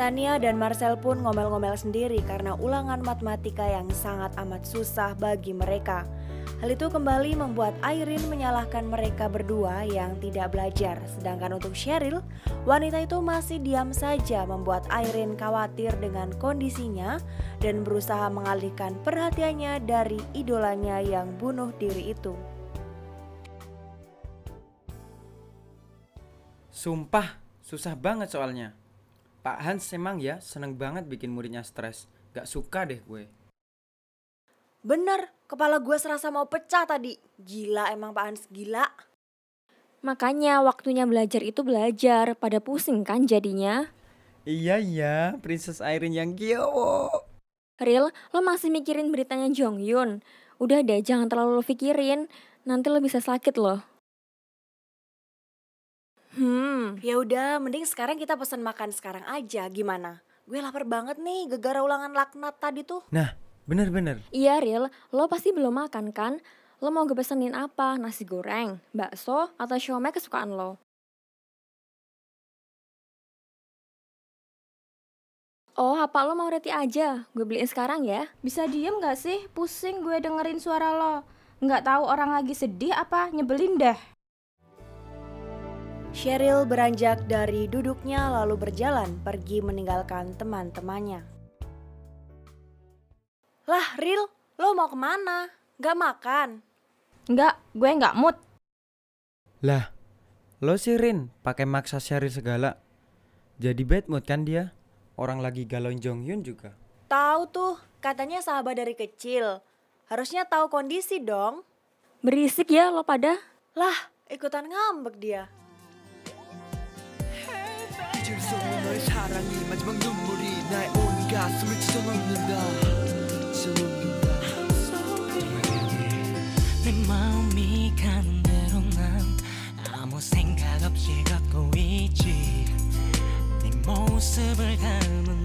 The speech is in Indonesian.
Tania dan Marcel pun ngomel-ngomel sendiri karena ulangan matematika yang sangat amat susah bagi mereka. Hal itu kembali membuat Airin menyalahkan mereka berdua yang tidak belajar. Sedangkan untuk Cheryl, wanita itu masih diam saja membuat Airin khawatir dengan kondisinya dan berusaha mengalihkan perhatiannya dari idolanya yang bunuh diri itu. Sumpah, susah banget soalnya. Pak Hans emang ya seneng banget bikin muridnya stres. Gak suka deh gue. Bener, kepala gue serasa mau pecah tadi. Gila emang Pak Hans, gila. Makanya waktunya belajar itu belajar, pada pusing kan jadinya. Iya iya, Princess Airin yang giowo. Real, lo masih mikirin beritanya Jong Yun. Udah deh, jangan terlalu lo pikirin. Nanti lo bisa sakit loh. Hmm, ya udah, mending sekarang kita pesan makan sekarang aja. Gimana? Gue lapar banget nih, gegara ulangan laknat tadi tuh. Nah, bener-bener. Iya, Real. Lo pasti belum makan kan? Lo mau gue pesenin apa? Nasi goreng, bakso, atau siomay kesukaan lo? Oh, apa lo mau roti aja? Gue beliin sekarang ya. Bisa diem gak sih? Pusing gue dengerin suara lo. Nggak tahu orang lagi sedih apa nyebelin deh. Cheryl beranjak dari duduknya lalu berjalan pergi meninggalkan teman-temannya. Lah, Ril, lo mau ke mana? Gak makan? Nggak, gue nggak mood. Lah, lo sih Rin, pakai maksa Cheryl segala. Jadi bad mood kan dia? Orang lagi galauin Jong Hyun juga. Tahu tuh, katanya sahabat dari kecil. Harusnya tahu kondisi dong. Berisik ya lo pada. Lah, ikutan ngambek dia. 없는 너의 사랑이 마지막 눈물이 나의 온 가슴을 찢어놓는다. 찢어놓는다. 내 마음이 가는 대로 난 아무 생각 없이 걷고 있지. 네 모습을 닮은